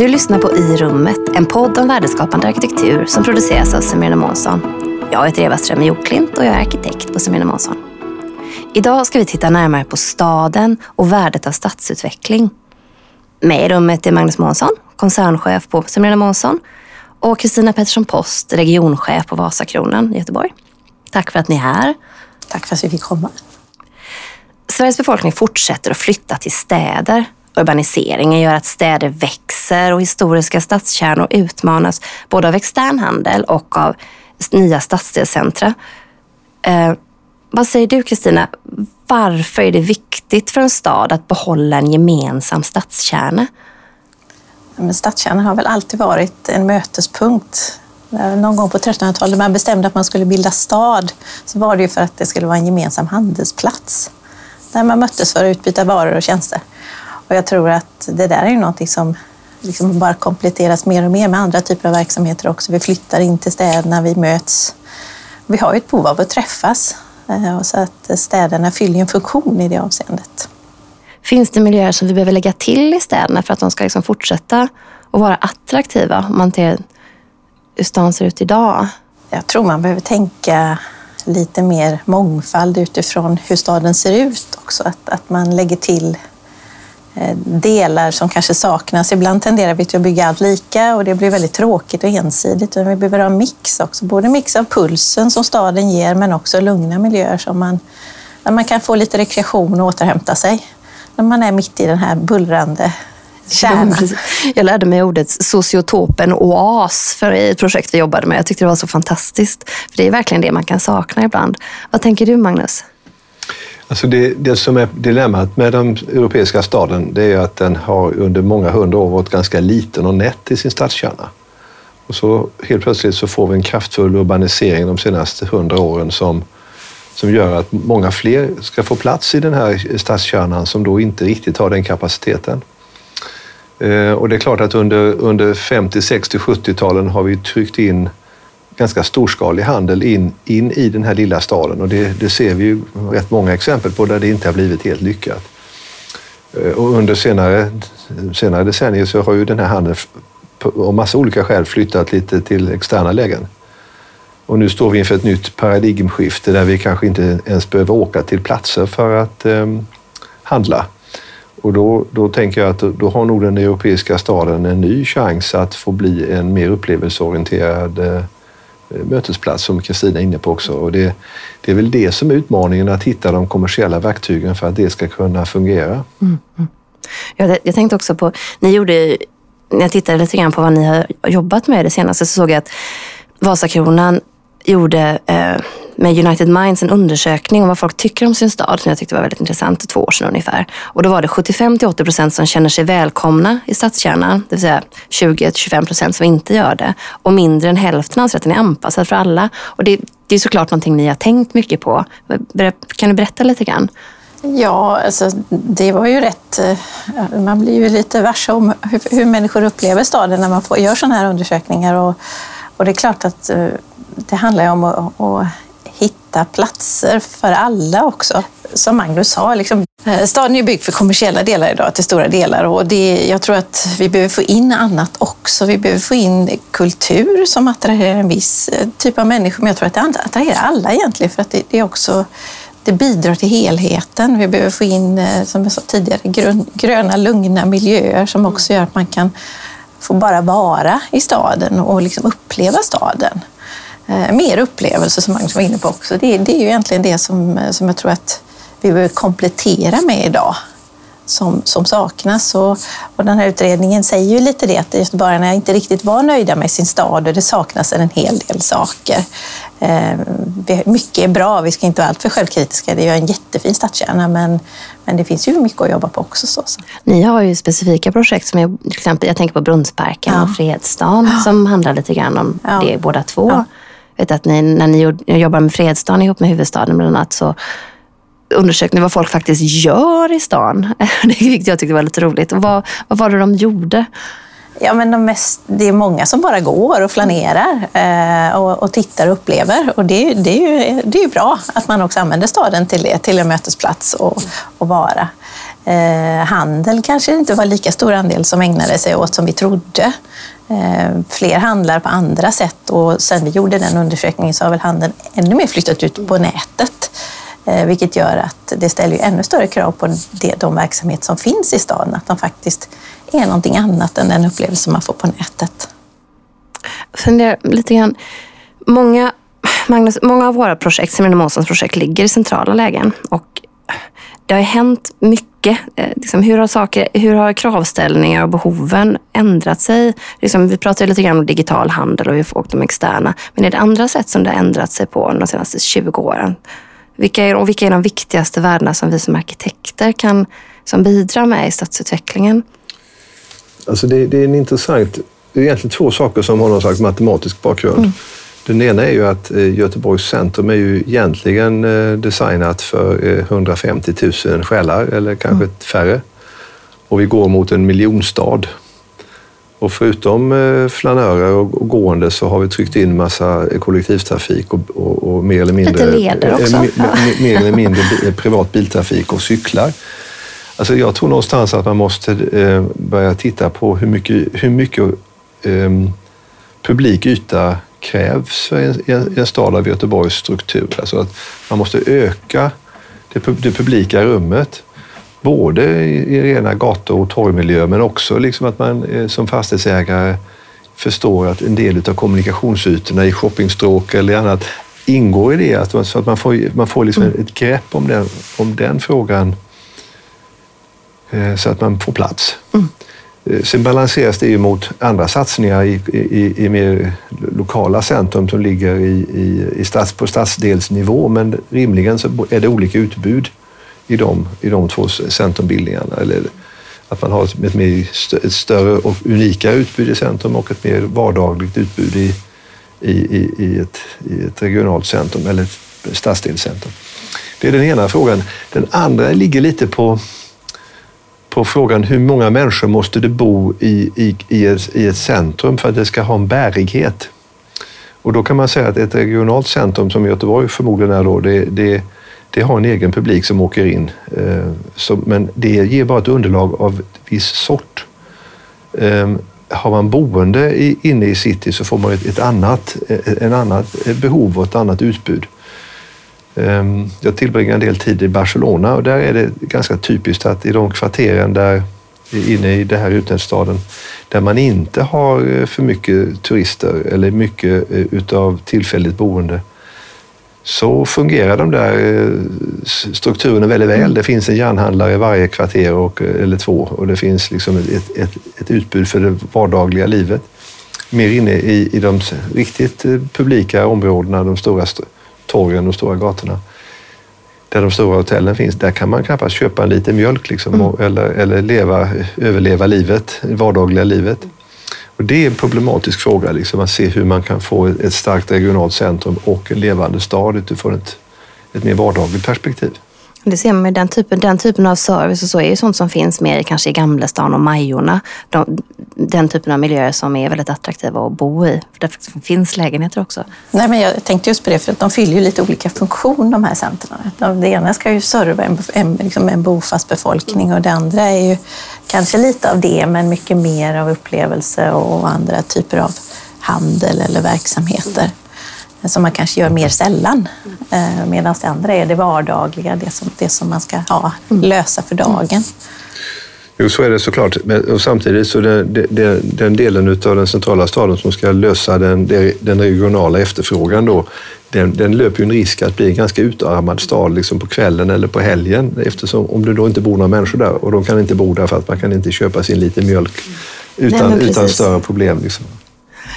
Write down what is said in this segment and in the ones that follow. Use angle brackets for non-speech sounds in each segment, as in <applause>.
Du lyssnar på I rummet, en podd om värdeskapande arkitektur som produceras av Semina Månsson. Jag heter Eva Ström Joklint och jag är arkitekt på Semina Månsson. Idag ska vi titta närmare på staden och värdet av stadsutveckling. Med i rummet är Magnus Månsson, koncernchef på Semina Månsson och Kristina Pettersson Post, regionchef på Vasakronan i Göteborg. Tack för att ni är här. Tack för att vi fick komma. Sveriges befolkning fortsätter att flytta till städer. Urbaniseringen gör att städer växer och historiska stadskärnor utmanas både av extern handel och av nya stadsdelscentra. Eh, vad säger du Kristina? Varför är det viktigt för en stad att behålla en gemensam stadskärna? Men stadskärnan har väl alltid varit en mötespunkt. Eh, någon gång på 1300-talet när man bestämde att man skulle bilda stad så var det ju för att det skulle vara en gemensam handelsplats där man möttes för att utbyta varor och tjänster. Och jag tror att det där är någonting som liksom bara kompletteras mer och mer med andra typer av verksamheter också. Vi flyttar in till städerna, vi möts. Vi har ju ett behov av att träffas eh, så att städerna fyller en funktion i det avseendet. Finns det miljöer som vi behöver lägga till i städerna för att de ska liksom fortsätta att vara attraktiva om man ser hur stan ser ut idag? Jag tror man behöver tänka lite mer mångfald utifrån hur staden ser ut också. Att, att man lägger till Eh, delar som kanske saknas. Ibland tenderar vi till att bygga allt lika och det blir väldigt tråkigt och ensidigt. Vi behöver ha mix också, både mix av pulsen som staden ger men också lugna miljöer som man, där man kan få lite rekreation och återhämta sig. När man är mitt i den här bullrande kärnan. Jag lärde mig ordet sociotopen oas för i ett projekt vi jobbade med. Jag tyckte det var så fantastiskt. För Det är verkligen det man kan sakna ibland. Vad tänker du Magnus? Alltså det, det som är dilemmat med den europeiska staden det är att den har under många hundra år varit ganska liten och nätt i sin stadskärna. Och så helt plötsligt så får vi en kraftfull urbanisering de senaste hundra åren som, som gör att många fler ska få plats i den här stadskärnan som då inte riktigt har den kapaciteten. Eh, och det är klart att under, under 50, 60, 70-talen har vi tryckt in ganska storskalig handel in, in i den här lilla staden och det, det ser vi ju rätt många exempel på där det inte har blivit helt lyckat. Eh, och under senare, senare decennier så har ju den här handeln av massa olika skäl flyttat lite till externa lägen. Och nu står vi inför ett nytt paradigmskifte där vi kanske inte ens behöver åka till platser för att eh, handla. Och då, då tänker jag att då har nog den europeiska staden en ny chans att få bli en mer upplevelseorienterad eh, Eh, mötesplats som Kristina är inne på också. Och det, det är väl det som är utmaningen, att hitta de kommersiella verktygen för att det ska kunna fungera. Mm. mm. Jag, jag tänkte också på, ni gjorde, när jag tittade lite grann på vad ni har jobbat med det senaste så såg jag att Vasakronan gjorde eh, med United Minds en undersökning om vad folk tycker om sin stad som jag tyckte var väldigt intressant, två år sedan ungefär. Och då var det 75 till 80 procent som känner sig välkomna i stadskärnan, det vill säga 20 till 25 procent som inte gör det. Och mindre än hälften anser att den är anpassad för alla. Och det, det är såklart någonting ni har tänkt mycket på. Kan du berätta lite grann? Ja, alltså, det var ju rätt... Eh, man blir ju lite varse om hur, hur människor upplever staden när man får, gör sådana här undersökningar. Och, och det är klart att eh, det handlar ju om att, att hitta platser för alla också. Som Magnus sa, liksom, eh, staden är byggd för kommersiella delar idag till stora delar och det, jag tror att vi behöver få in annat också. Vi behöver få in kultur som attraherar en viss eh, typ av människor, men jag tror att det attraherar alla egentligen för att det, det är också det bidrar till helheten. Vi behöver få in, eh, som jag sa tidigare, gröna, lugna miljöer som också gör att man kan få bara vara i staden och liksom uppleva staden. Eh, mer upplevelser som Magnus var inne på också. Det, det, är ju egentligen det som, eh, som jag tror att vi behöver komplettera med idag. Som, som saknas. Och, och den här utredningen säger ju lite det, att göteborgarna inte riktigt var nöjda med sin stad och det saknas en hel del saker. Eh, mycket är bra, vi ska inte vara alltför självkritiska. Det är en jättefin stadskärna, men, men det finns ju mycket att jobba på också. Så. Ni har ju specifika projekt, som är, till exempel, jag tänker på Brunnsparken ja. och Fredsstaden, ja. som handlar lite grann om ja. det båda två. Ja vet att ni, när ni jobbar med Fredsdagen ihop med huvudstaden bland annat så undersökte ni vad folk faktiskt gör i stan. <laughs> Det jag tyckte var lite roligt. Och vad, vad var det de gjorde? Ja, men de mest, det är många som bara går och flanerar eh, och, och, tittar och upplever. Och det, det, är ju, det är ju bra att man också använder staden till det, till en mötesplats och, och vara. Eh, handel kanske inte var lika stor andel som ägnade sig åt som vi trodde. Eh, fler handlar på andra sätt och sen vi gjorde den undersökningen så har väl handeln ännu mer flyttat ut på nätet. Eh, vilket gör att det ställer ännu större krav på det, de verksamheter som finns i staden, att de faktiskt är någonting annat än den upplevelse man får på nätet. Jag funderar lite grann. Många, Magnus, många av våra projekt, Seminum projekt, ligger i centrala lägen. Och det har hänt mycket. Eh, liksom, hur, har saker, hur har kravställningar och behoven ändrat sig? Liksom, vi pratade lite grann om digital handel och, och de externa. Men är det andra sätt som det har ändrat sig på de senaste 20 åren? Vilka är, och vilka är de viktigaste värdena som vi som arkitekter kan som bidra med i stadsutvecklingen? Alltså det, det är en intressant... Det är egentligen två saker som har någon slags matematisk bakgrund. Mm. Den ena är ju att eh, Göteborgs centrum är ju egentligen eh, designat för 150 eh, 000 själar eller kanske mm. färre. Och vi går mot en miljonstad. Och förutom flanörer och gående så har vi tryckt in massa kollektivtrafik och, och, och mer eller mindre. Mer, mer eller mindre <laughs> privat biltrafik och cyklar. Alltså jag tror någonstans att man måste börja titta på hur mycket, hur mycket um, publik yta krävs för en, en stad av Göteborgs struktur. Alltså att man måste öka det, det publika rummet. Både i, i rena gator och torgmiljö men också liksom att man eh, som fastighetsägare förstår att en del av kommunikationsytorna i shoppingstråk eller annat ingår i det. Att så att man får, man får liksom mm. ett grepp om den, om den frågan eh, så att man får plats. Mm. Eh, sen balanseras det ju mot andra satsningar i, i, i mer lokala centrum som ligger i, i, i stads, på stadsdelsnivå, men rimligen så är det olika utbud i de, i de två centrumbildningarna. Eller att man har ett, mer, ett större och unika utbud i centrum och ett mer vardagligt utbud i, i, i, i, ett, i ett regionalt centrum eller ett stadsdelscentrum. Det är den ena frågan. Den andra ligger lite på på frågan hur många människor måste det bo i, i, i, ett, i ett centrum för att det ska ha en bärighet? Och då kan man säga att ett regionalt centrum som Göteborg förmodligen är då, det, det, det har en egen publik som åker in. Eh, så, men det ger bara ett underlag av viss sort. Eh, har man boende i, inne i city så får man ett, ett annat, eh, en annat eh, behov och ett annat utbud. Ehm, jag tillbringar en del tid i Barcelona och där är det ganska typiskt att i de kvarteren där inne i den här utlandsstaden där man inte har eh, för mycket turister eller mycket eh, utav tillfälligt boende så fungerar de där eh, strukturerna väldigt väl. Mm. Det finns en järnhandlare i varje kvarter och, eller två och det finns liksom ett, ett, ett utbud för det vardagliga livet. Mer inne i, i de riktigt publika områdena, de stora torgen och stora gatorna där de stora hotellen finns, där kan man knappast köpa en liten mjölk liksom, mm. eller, eller leva, överleva livet, det vardagliga livet. Och det är en problematisk fråga, liksom, att se hur man kan få ett starkt regionalt centrum och en levande stad utifrån ett, ett mer vardagligt perspektiv. Det ser man den typen, den typen av service och så är ju sånt som finns mer kanske i Gamlestan och Majorna. De, den typen av miljöer som är väldigt attraktiva att bo i. För det finns lägenheter också. Nej, men jag tänkte just på det, för att de fyller ju lite olika funktion de här centren. Det ena ska ju serva en, en, liksom en bofast befolkning och det andra är ju kanske lite av det, men mycket mer av upplevelse och andra typer av handel eller verksamheter som man kanske gör mer sällan. Eh, Medan det andra är det vardagliga, det som, det som man ska ja, lösa för dagen. Jo, så är det såklart. Och samtidigt så det, det, den delen av den centrala staden som ska lösa den, den regionala efterfrågan då, den, den, löper ju en risk att bli en ganska utarmad stad liksom på kvällen eller på helgen eftersom om det då inte bor några människor där och de kan inte bo där för att man kan inte köpa sin liten mjölk utan, Nej, utan större problem. Liksom.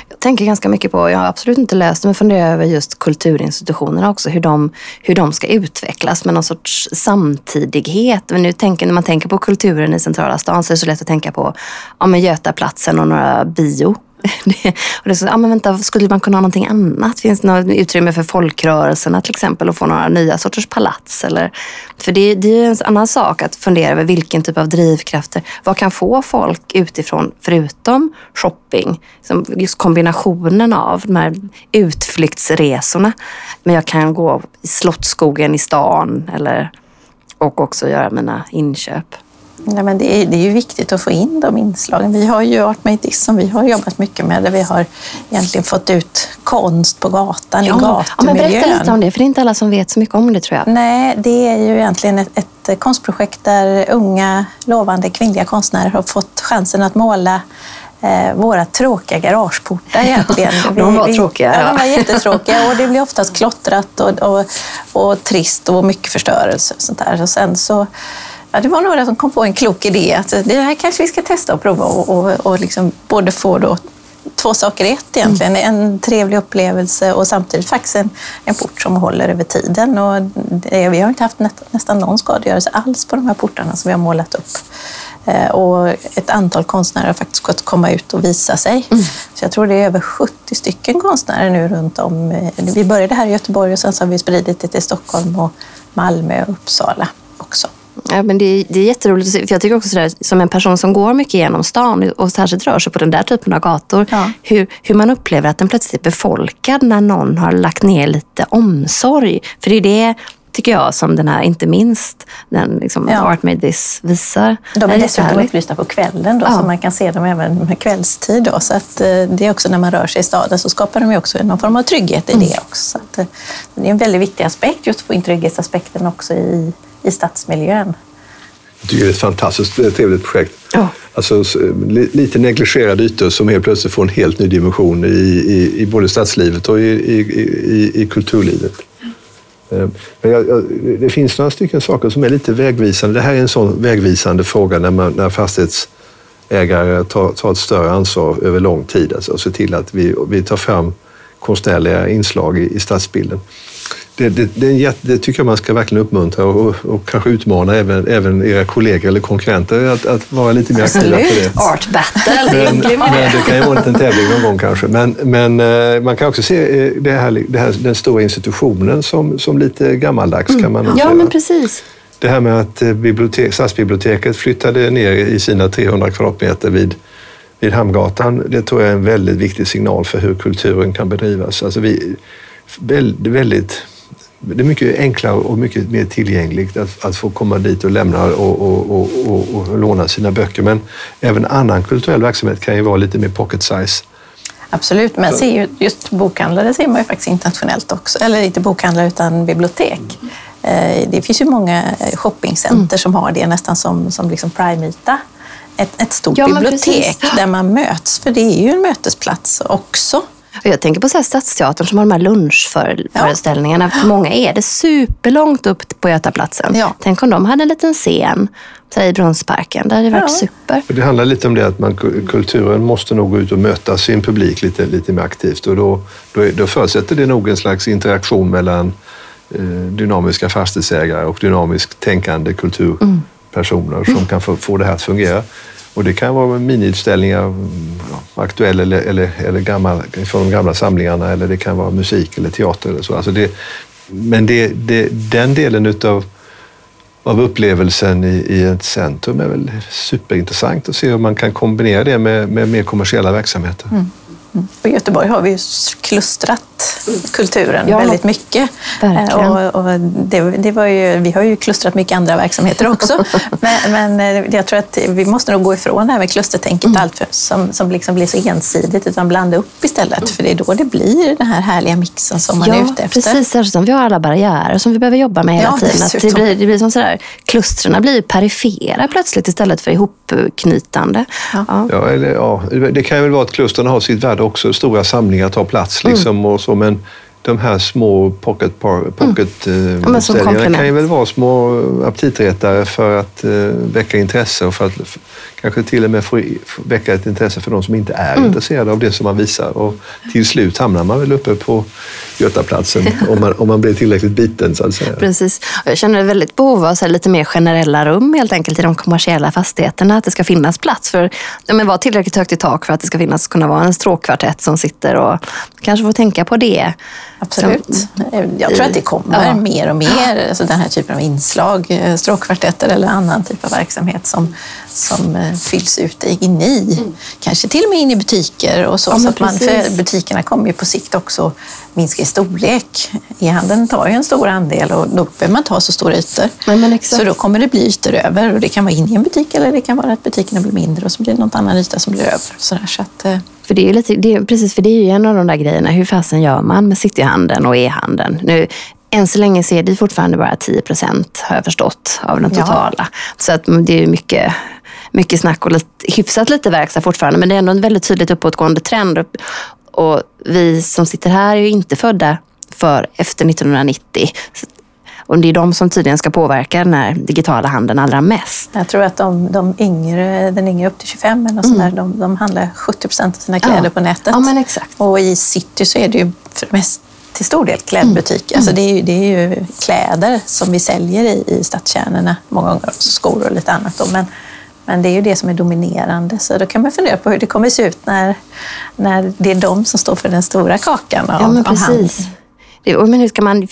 Jag tänker ganska mycket på, jag har absolut inte läst men funderar över just kulturinstitutionerna också, hur de, hur de ska utvecklas med någon sorts samtidighet. Men nu tänker, när man tänker på kulturen i centrala stan så är det så lätt att tänka på ja, men Götaplatsen och några bio <laughs> det, och det så, ah, men vänta, skulle man kunna ha någonting annat? Finns det något utrymme för folkrörelserna till exempel och få några nya sorters palats? Eller, för det, det är en annan sak att fundera över vilken typ av drivkrafter, vad kan få folk utifrån förutom shopping? Just kombinationen av de här utflyktsresorna. Men jag kan gå i Slottsskogen i stan eller, och också göra mina inköp. Nej, men det, är, det är ju viktigt att få in de inslagen. Vi har ju Art Made This som vi har jobbat mycket med där vi har egentligen fått ut konst på gatan, Ja, i ja, gatumiljön. berätta lite om det, för det är inte alla som vet så mycket om det tror jag. Nej, det är ju egentligen ett, ett konstprojekt där unga lovande kvinnliga konstnärer har fått chansen att måla eh, våra tråkiga garageportar egentligen. De var tråkiga, Ja, ja. de var jättetråkiga och det blir oftast klottrat och, och, och trist och mycket förstörelse och sånt där. Och sen så Ja, det var några som kom på en klok idé att det här kanske vi ska testa och prova och, och, och liksom både få då två saker i ett egentligen. En trevlig upplevelse och samtidigt faktiskt en, en port som håller över tiden. Och det, vi har inte haft nä, nästan någon skadegörelse alls på de här portarna som vi har målat upp. Eh, och ett antal konstnärer har faktiskt gått komma ut och visa sig. Så jag tror det är över 70 stycken konstnärer nu runt om. eh, Vi började här i Göteborg och sen så har vi spridit det till Stockholm och Malmö och Uppsala också. Ja, men det, är, det är jätteroligt att se, för jag tycker också sådär, som en person som går mycket genom stan och särskilt rör sig på den där typen av gator, Ja. hur, hur man upplever att den plötsligt är befolkad när någon har lagt ner lite omsorg. För det är det, tycker jag, som den här, inte minst den liksom, Ja. Art Made This visar. De är dessutom upplysta på kvällen då, Ja. så man kan se dem även med kvällstid. Då. Så att, eh, det är också när man rör sig i staden så skapar de också någon form av trygghet i det också. Så att, eh, det är en väldigt viktig aspekt just att få in trygghetsaspekten också i, i stadsmiljön. Jag tycker det är ett fantastiskt eh, trevligt projekt. Ja. Alltså, li- lite negligerade ytor som helt plötsligt får en helt ny dimension i, i, i både stadslivet och i, i, i, i kulturlivet. Eh, Men jag, jag, det finns några stycken saker som är lite vägvisande. Det här är en sån vägvisande fråga när, man, när fastighetsägare tar, tar ett större ansvar över lång tid. Alltså, och ser till att vi, vi tar fram konstnärliga inslag i, i stadsbilden. Det, det, det, är en jätte, det tycker jag man ska verkligen uppmuntra och, och kanske utmana även, även era kollegor eller konkurrenter att, att vara lite mer aktiva på det. Art battle, Men, men det kan ju vara en liten tävling någon gång kanske. Men, men eh, man kan också se eh, det här, det här, den stora institutionen som, som lite gammaldags kan man nog Ja, säga. men precis. Det här med att eh, bibliotek, stadsbiblioteket flyttade ner i sina 300 kvadratmeter vid, vid Hamngatan. Det tror jag är en väldigt viktig signal för hur kulturen kan bedrivas. Alltså vi, väldigt, väldigt, det är mycket enklare och mycket mer tillgängligt att, att få komma dit och lämna och, och, och, och, och låna sina böcker. Men även annan kulturell verksamhet kan ju vara lite mer pocket size. Absolut, men ser ju, just bokhandlare ser man ju faktiskt internationellt också. Eller inte bokhandlare utan bibliotek. Eh, Det finns ju många shoppingcenter som har det nästan som, som liksom prime-yta. Ett, ett stort Ja, bibliotek precis. där man möts, för det är ju en mötesplats också. Och Jag tänker på så här Stadsteatern som har de här lunchföreställningarna. För många är det superlångt upp på Götaplatsen. Ja. Tänk om de hade en liten scen så här i Brunnsparken. Det hade varit Ja. super. Det handlar lite om det att man, kulturen måste nog gå ut och möta sin publik lite, lite mer aktivt och då, då, är- då förutsätter det nog en slags interaktion mellan eh, dynamiska fastighetsägare och dynamiskt tänkande kulturpersoner som kan få, få det här att fungera. Och det kan vara miniutställningar, aktuell eller, eller, eller gammal, från de gamla samlingarna eller det kan vara musik eller teater eller så. Alltså det, men det, det, den delen utav av upplevelsen i, i ett centrum är väl superintressant att se hur man kan kombinera det med, med mer kommersiella verksamheter. Mm. I Göteborg har vi ju klustrat kulturen Ja, väldigt mycket. Eh, Och, och det, det var ju, vi har ju klustrat mycket andra verksamheter också. <laughs> men, men eh, jag tror att vi måste nog gå ifrån det här med klustertänket Mm. allt för, som, som liksom blir så ensidigt, utan blanda upp istället. För det är då det blir den här härliga mixen som man är Ja, ute efter. precis. Särskilt som vi har alla barriärer som vi behöver jobba med hela Ja, tiden. Att det, blir, det blir som sådär, klustren blir perifera plötsligt istället för ihopknytande. Ja. Ja. Ja, eller, ja, det kan ju väl vara att klustren har sitt värde också. Stora samlingar tar plats liksom och så, men de här små pocket, par, pocket komplement. kan ju väl vara små aptitretare för att eh, väcka intresse och för att kanske till och med få, väcka ett intresse för de som inte är intresserade av det som man visar. Och till slut hamnar man väl uppe på Götaplatsen om, man, om man blir tillräckligt biten så att säga. Precis. Och jag känner väldigt behov av så lite mer generella rum helt enkelt i de kommersiella fastigheterna. Att det ska finnas plats för ja, men vara tillräckligt högt i tak för att det ska finnas, kunna vara en stråkkvartett som sitter och kanske få tänka på det. Absolut. Jag tror att det kommer Ja. mer och mer, alltså den här typen av inslag, eh, stråkkvartetter eller annan typ av verksamhet som, som eh, fylls ut inne i, kanske till och med in i butiker och så. Ja, så att man, för butikerna kommer ju på sikt också minska i storlek. E-handeln tar ju en stor andel och då behöver man inte ha så stora ytor. Exakt. Så då kommer det bli ytor över och det kan vara inne i en butik eller det kan vara att butikerna blir mindre och så blir det någon annan yta som blir över. Så där, så att, eh, För det är ju lite, det är, precis, för det är ju en av de där grejerna. Hur fasen gör man med cityhandeln och e-handeln? Nu, än så länge så är det fortfarande bara 10 procent, har jag förstått, av den Ja. totala. Så att det är mycket, mycket snack och lite, hyfsat lite verkstad fortfarande. Men det är ändå en väldigt tydligt uppåtgående trend. Och vi som sitter här är ju inte födda för efter 1990. Och det är de som tydligen ska påverka den här digitala handeln allra mest. jag tror att de, de yngre, den yngre upp till 25 eller sånt där, de, de handlar 70 procent av sina kläder Mm. Ja. på nätet. Ja, men exakt. Och i city så är det ju för det mest till stor del klädbutik. Mm. Alltså det, är ju, det är ju kläder som vi säljer i, i stadskärnorna, många gånger också skor och lite annat. Då. Men, men det är ju det som är dominerande. Så då kan man fundera på hur det kommer se ut när, när det är de som står för den stora kakan av, Ja, men av precis. Och men hur ska man,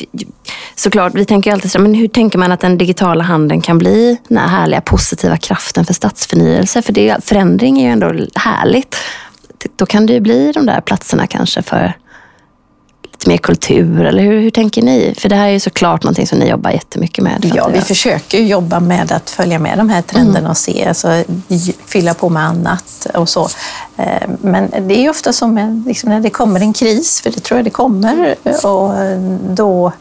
såklart, vi tänker ju alltid så men hur tänker man att den digitala handeln kan bli den här härliga positiva kraften för stadsförnyelse? För det, förändring är ju ändå härligt. Då kan det ju bli de där platserna kanske för lite mer kultur, eller hur, hur tänker ni? För det här är ju såklart någonting som ni jobbar jättemycket med. Ja, vi jag. försöker jobba med att följa med de här trenderna och se, alltså, fylla på med annat och så. Eh, Men det är ofta som en, liksom när det kommer en kris, för det tror jag det kommer, och då,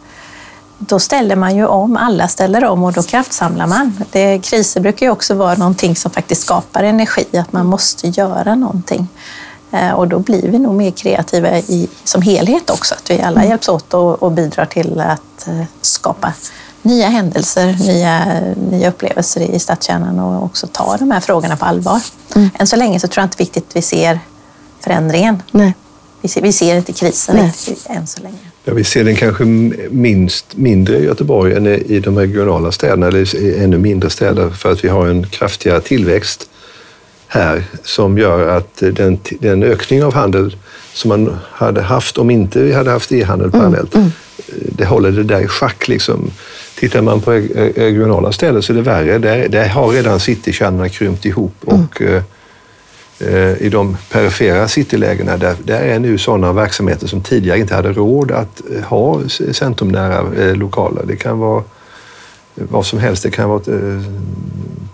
då ställer man ju om, alla ställer om och då kraftsamlar man. Det, kriser brukar ju också vara någonting som faktiskt skapar energi, att man måste göra någonting. Eh, Och då blir vi nog mer kreativa i, som helhet också, att vi alla hjälps åt och, och bidrar till att eh, skapa nya händelser, nya, nya upplevelser i stadskärnan och också ta de här frågorna på allvar. Än så länge så tror jag inte viktigt vi ser förändringen. Nej. Vi ser, vi ser inte krisen Nej. riktigt än så länge. Ja, vi ser den kanske minst, mindre i Göteborg än i de regionala städerna, eller i ännu mindre städer, för att vi har en kraftigare tillväxt här som gör att den, den ökning av handel som man hade haft om inte vi hade haft e-handel parallellt, det håller det där i schack. Liksom. Tittar man på reg- regionala ställen så är det värre. Där, där har redan citykärnorna krympt ihop och eh, eh, i de perifera citylägena, där, där är nu sådana verksamheter som tidigare inte hade råd att ha centrumnära eh, lokaler. Det kan vara vad som helst. Det kan vara eh,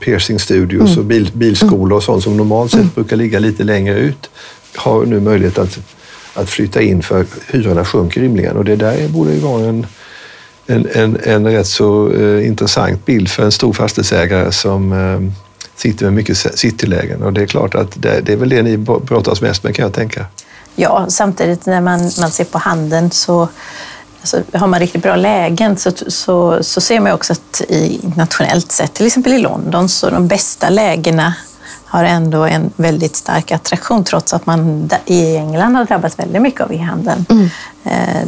piercingstudios och bil, bilskolor och sånt som normalt sett brukar ligga lite längre ut har nu möjlighet att, att flytta in för hyrorna sjunker rimligen och det där borde ju vara en, en, en, en rätt så eh, intressant bild för en stor fastighetsägare som eh, sitter med mycket citylägen och det är klart att det, det är väl det ni brottas mest med kan jag tänka. Ja, samtidigt när man, man ser på handeln så alltså, har man riktigt bra lägen så, så, så ser man också att i, internationellt sett, till exempel i London, så de bästa lägena har ändå en väldigt stark attraktion trots att man i England har drabbats väldigt mycket av e-handeln. Eh,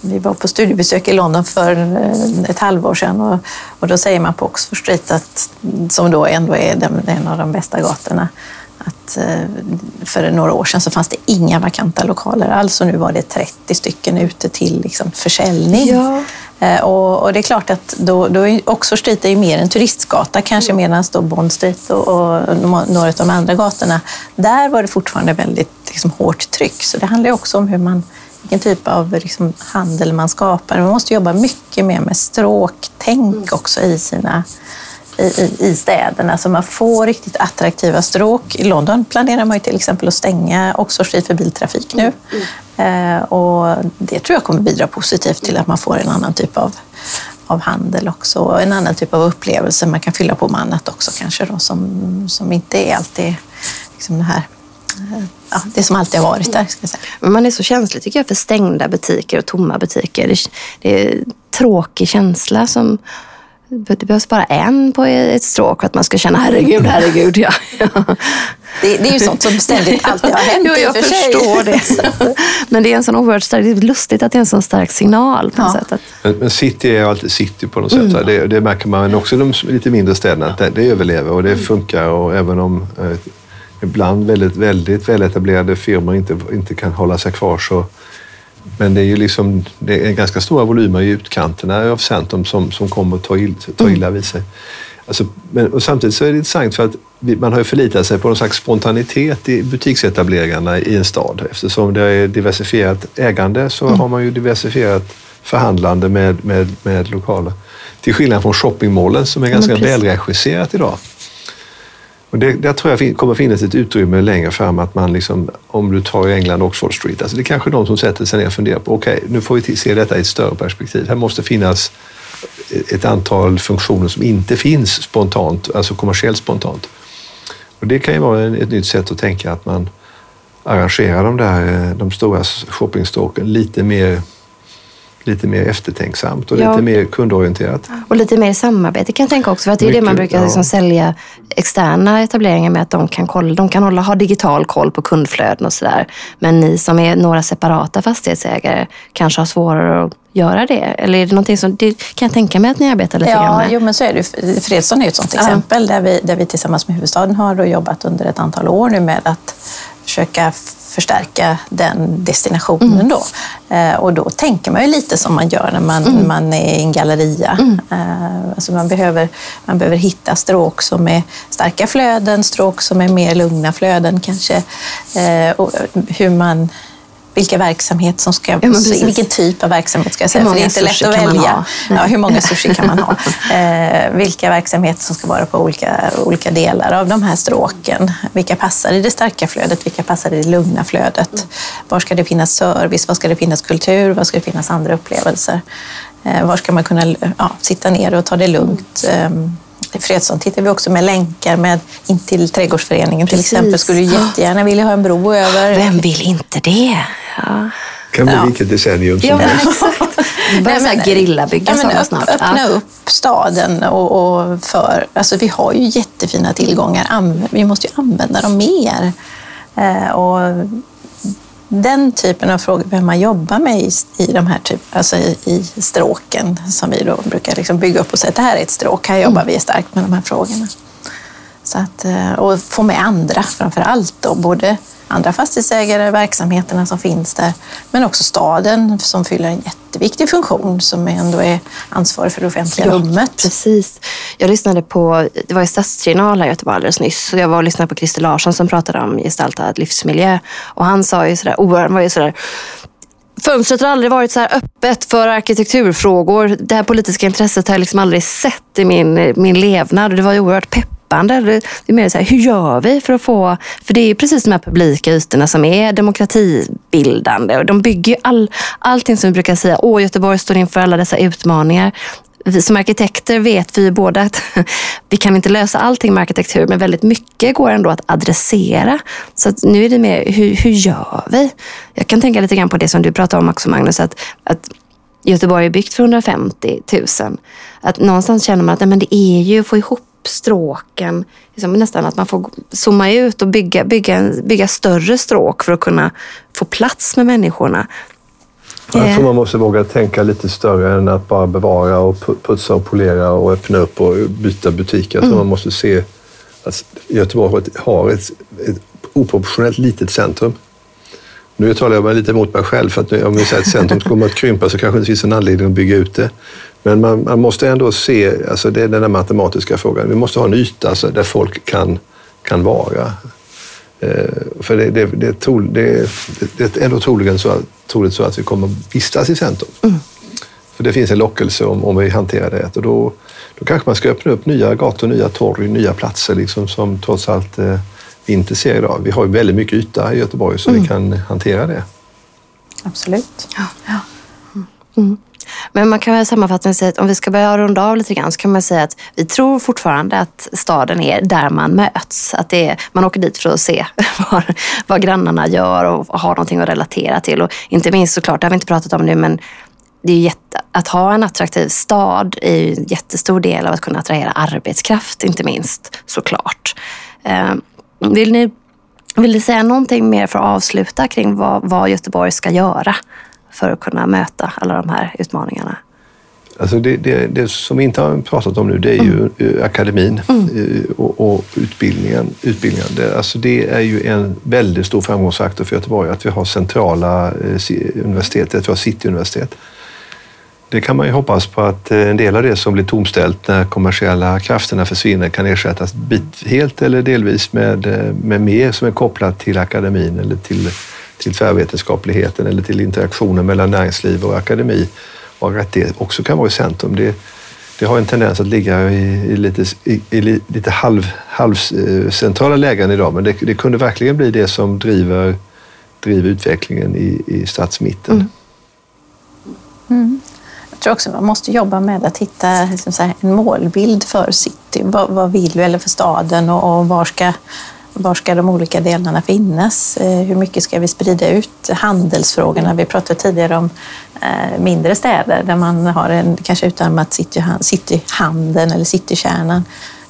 vi var på studiebesök i London för eh, ett halvår sedan och, och då säger man på Oxford Street, att, som då ändå är den, en av de bästa gatorna, att eh, för några år sedan så fanns det inga vakanta lokaler alls och nu var det 30 stycken ute till liksom försäljning. Ja. Eh, Och, och det är klart att då, då är Oxford Street är ju mer en turistgata kanske medan då Bond Street och, och några av de andra gatorna, där var det fortfarande väldigt liksom, hårt tryck. Så det handlar också om hur man, vilken typ av liksom, handel man skapar. Man måste jobba mycket mer med stråktänk också i sina i, i, i städerna så man får riktigt attraktiva stråk. I London planerar man ju till exempel att stänga Oxford Street för biltrafik nu. Eh, och det tror jag kommer bidra positivt till att man får en annan typ av, av handel också. Och en annan typ av upplevelse. Man kan fylla på med annat också kanske då, som, som inte är alltid liksom det här eh, Ja, det som alltid har varit där. Ska jag säga. Men man är så känslig tycker jag för stängda butiker och tomma butiker. Det, det är en tråkig känsla som det behövs bara en på ett stråk för att man ska känna herregud, herregud. Ja. Det, det är ju sånt som ständigt alltid har hänt Jo, i och jag för sig. förstår det. Men det är en sån oerhört stark, det är lustigt att det är en sån stark signal på något Ja. sätt. Att, Men, men city är alltid city på något sätt. här. Det, det märker man men också i de lite mindre städerna. att Det, det överlever och det funkar. Och även om eh, ibland väldigt, väldigt väletablerade firmor inte, inte kan hålla sig kvar så men det är ju liksom, det är ganska stora volymer i utkanterna av centrum som, som kommer att ta, ill, ta illa vid sig. Alltså, men, och samtidigt så är det intressant för att vi, man har ju förlitat sig på någon slags spontanitet i butiksetableringarna i en stad. Eftersom det är diversifierat ägande så mm. har man ju diversifierat förhandlande med, med, med lokaler. Till skillnad från shoppingmålen som är ganska välregisserat idag. Och det, där tror jag kommer finnas ett utrymme längre fram att man, liksom, om du tar England England Oxford Street, alltså det är kanske de som sätter sig ner och funderar på, okej, okay, nu får vi se detta i ett större perspektiv. Här måste finnas e-, ett antal funktioner som inte finns spontant, alltså kommersiellt spontant. Och det kan ju vara ett nytt sätt att tänka att man arrangerar de där eh, de stora shoppingstråken lite mer lite mer eftertänksamt och ja. lite mer kundorienterat. Och lite mer samarbete kan jag tänka också. För att det är Mycket, det man brukar ja. liksom sälja externa etableringar med, att de kan, kolla, de kan hålla, ha digital koll på kundflöden och sådär. Men ni som är några separata fastighetsägare kanske har svårare att göra det? Eller är det någonting som, det kan jag tänka mig att ni arbetar lite ja, grann med? Jo, men så är det Fredsson är ett sådant exempel där, vi, där vi tillsammans med huvudstaden har jobbat under ett antal år nu med att försöka förstärka den destinationen. Mm. Då. Eh, och då tänker man ju lite som man gör när man, mm. man är i en galleria. Mm. Eh, alltså man, behöver, man behöver hitta stråk som är starka flöden, stråk som är mer lugna flöden kanske. Eh, och hur man vilka verksamhet som ska, ja, vilken typ av verksamhet ska jag säga, för det är inte lätt att välja. Ja, hur många sushi kan man ha? <laughs> Eh, vilka verksamheter som ska vara på olika, olika delar av de här stråken. Vilka passar i det starka flödet? Vilka passar i det lugna flödet? Mm. Var ska det finnas service? Var ska det finnas kultur? Var ska det finnas andra upplevelser? Eh, var ska man kunna ja, sitta ner och ta det lugnt? Mm. I Fredsson tittar vi också med länkar med in till trädgårdsföreningen Precis. till exempel. Skulle du jättegärna vilja ha en bro över. Vem vill inte det? Ja. kan bli ja. vilket decennium som ja, helst. <laughs> Börja Nej, grillabygga ja, sådana snart. Öppna ja. upp staden och, och, för... Alltså vi har ju jättefina tillgångar. Vi måste ju använda dem mer. Eh, och den typen av frågor behöver man jobba med i, i de här typ, alltså i, i stråken som vi då brukar liksom bygga upp och säga att det här är ett stråk, här jobbar mm. vi starkt med de här frågorna. Så att, eh, och få med andra framför allt, då, både andra fastighetsägare, verksamheterna som finns där, men också staden som fyller en jätteviktig funktion som ändå är ansvarig för det offentliga ja, rummet. Precis. Jag lyssnade på, det var i Stadstriennal här i Göteborg alldeles nyss, så jag var och lyssnade på Christer Larsson som pratade om gestaltad livsmiljö och han sa ju sådär, han var ju sådär Fönstret har aldrig varit så här öppet för arkitekturfrågor. Det här politiska intresset har jag liksom aldrig sett i min, min levnad. Det var ju oerhört pepp peppande. Det är mer så här, hur gör vi för att få... För det är precis de här publika ytorna som är demokratibildande. Och de bygger ju all, allting som vi brukar säga, åh Göteborg står inför alla dessa utmaningar. Vi, som arkitekter vet vi ju båda att <laughs> vi kan inte lösa allting med arkitektur, men väldigt mycket går ändå att adressera. Så att nu är det mer, hur, hur gör vi? Jag kan tänka lite grann på det som du pratade om också Magnus, att, att Göteborg är byggt för 150 000. Att någonstans känner man att nej, men det är ju att få ihop stråken. Liksom nästan att man får zooma ut och bygga, bygga, bygga större stråk för att kunna få plats med människorna. Jag tror eh. man måste våga tänka lite större än att bara bevara och putsa och polera och öppna upp och byta butiker. Jag tror mm. man måste se att Göteborg har ett, ett oproportionellt litet centrum. Nu talar jag lite emot mig själv, för att om vi säger att centrum kommer att krympa så kanske det finns en anledning att bygga ut det. Men man, man, måste ändå se, alltså det är den där matematiska frågan, vi måste ha en yta alltså, där folk kan, kan vara. Eh, för det, det, det, tol, det, det är ändå troligen så, troligt så att vi kommer vistas i centrum. Mm. För det finns en lockelse om, om vi hanterar det. Och då, då kanske man ska öppna upp nya gator, nya torg, nya platser liksom, som trots allt eh, vi inte ser idag. Vi har ju väldigt mycket yta i Göteborg så mm. vi kan hantera det. Absolut. Ja. ja. Mm. Men man kan väl sammanfattningsvis säga att om vi ska börja runda av lite grann så kan man säga att vi tror fortfarande att staden är där man möts. Att det är, man åker dit för att se <laughs> vad, vad grannarna gör och ha någonting att relatera till. Och inte minst såklart, det har vi inte pratat om nu, men det är jätte, att ha en attraktiv stad är ju en jättestor del av att kunna attrahera arbetskraft, inte minst såklart. Eh, vill ni, vill ni säga någonting mer för att avsluta kring vad, vad Göteborg ska göra? För att kunna möta alla de här utmaningarna? Alltså det, det, det som vi inte har pratat om nu det är mm. ju akademin mm. Eh, och, och, utbildningen. utbildningen. Det, alltså det är ju en väldigt stor framgångsfaktor för Göteborg att vi har centrala eh, universitet, att vi har cityuniversitet. det kan man ju hoppas på att eh, en del av det som blir tomställt när kommersiella krafterna försvinner kan ersättas bit, helt eller delvis med, eh, med mer som är kopplat till akademin eller till, till tvärvetenskapligheten eller till interaktionen mellan näringsliv och akademi och att det också kan vara i centrum. Det, det har en tendens att ligga i, i lite, i, i, lite halv, halvcentrala eh, lägen idag men det, det, kunde verkligen bli det som driver, driver utvecklingen i, i stadsmitten. Mm. Mm. Jag tror också man måste jobba med att hitta liksom här, en målbild för city. Vad, vad vill vi eller för staden och, och var, ska, var ska de olika delarna finnas? Eh, hur mycket ska vi sprida ut handelsfrågorna? Vi pratade tidigare om eh, mindre städer där man har en kanske utarmat cityhandeln city eller citykärnan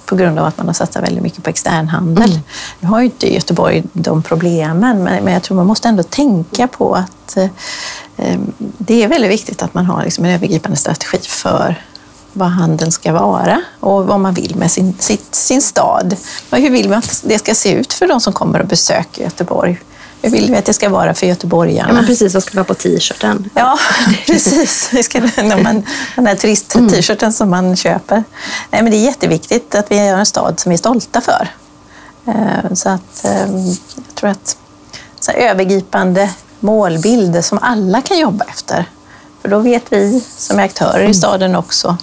på grund av att man har satsat väldigt mycket på externhandel. Mm. Nu har ju inte Göteborg de problemen, men, jag tror man måste ändå tänka på att eh, det är väldigt viktigt att man har liksom en övergripande strategi för vad handeln ska vara och vad man vill med sin, sitt, sin stad. Och hur vill man att det ska se ut för de som kommer och besöker Göteborg? Hur vill vi att det ska vara för göteborgarna? Ja, men precis, vad ska vara på t-shirten? Ja, <laughs> precis. Vi ska, man, den här turist-t-shirten mm. som man köper. Nej, men det är jätteviktigt att vi har en stad som vi är stolta för. Ehm, så att ehm, jag tror att så övergripande målbild som alla kan jobba efter. För då vet vi som är aktörer i staden också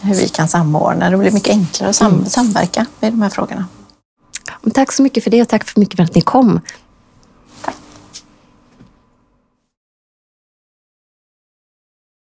hur vi kan samordna. Det blir mycket enklare att sam mm. samverka med de här frågorna. Tack så mycket för det och tack så mycket för att ni kom.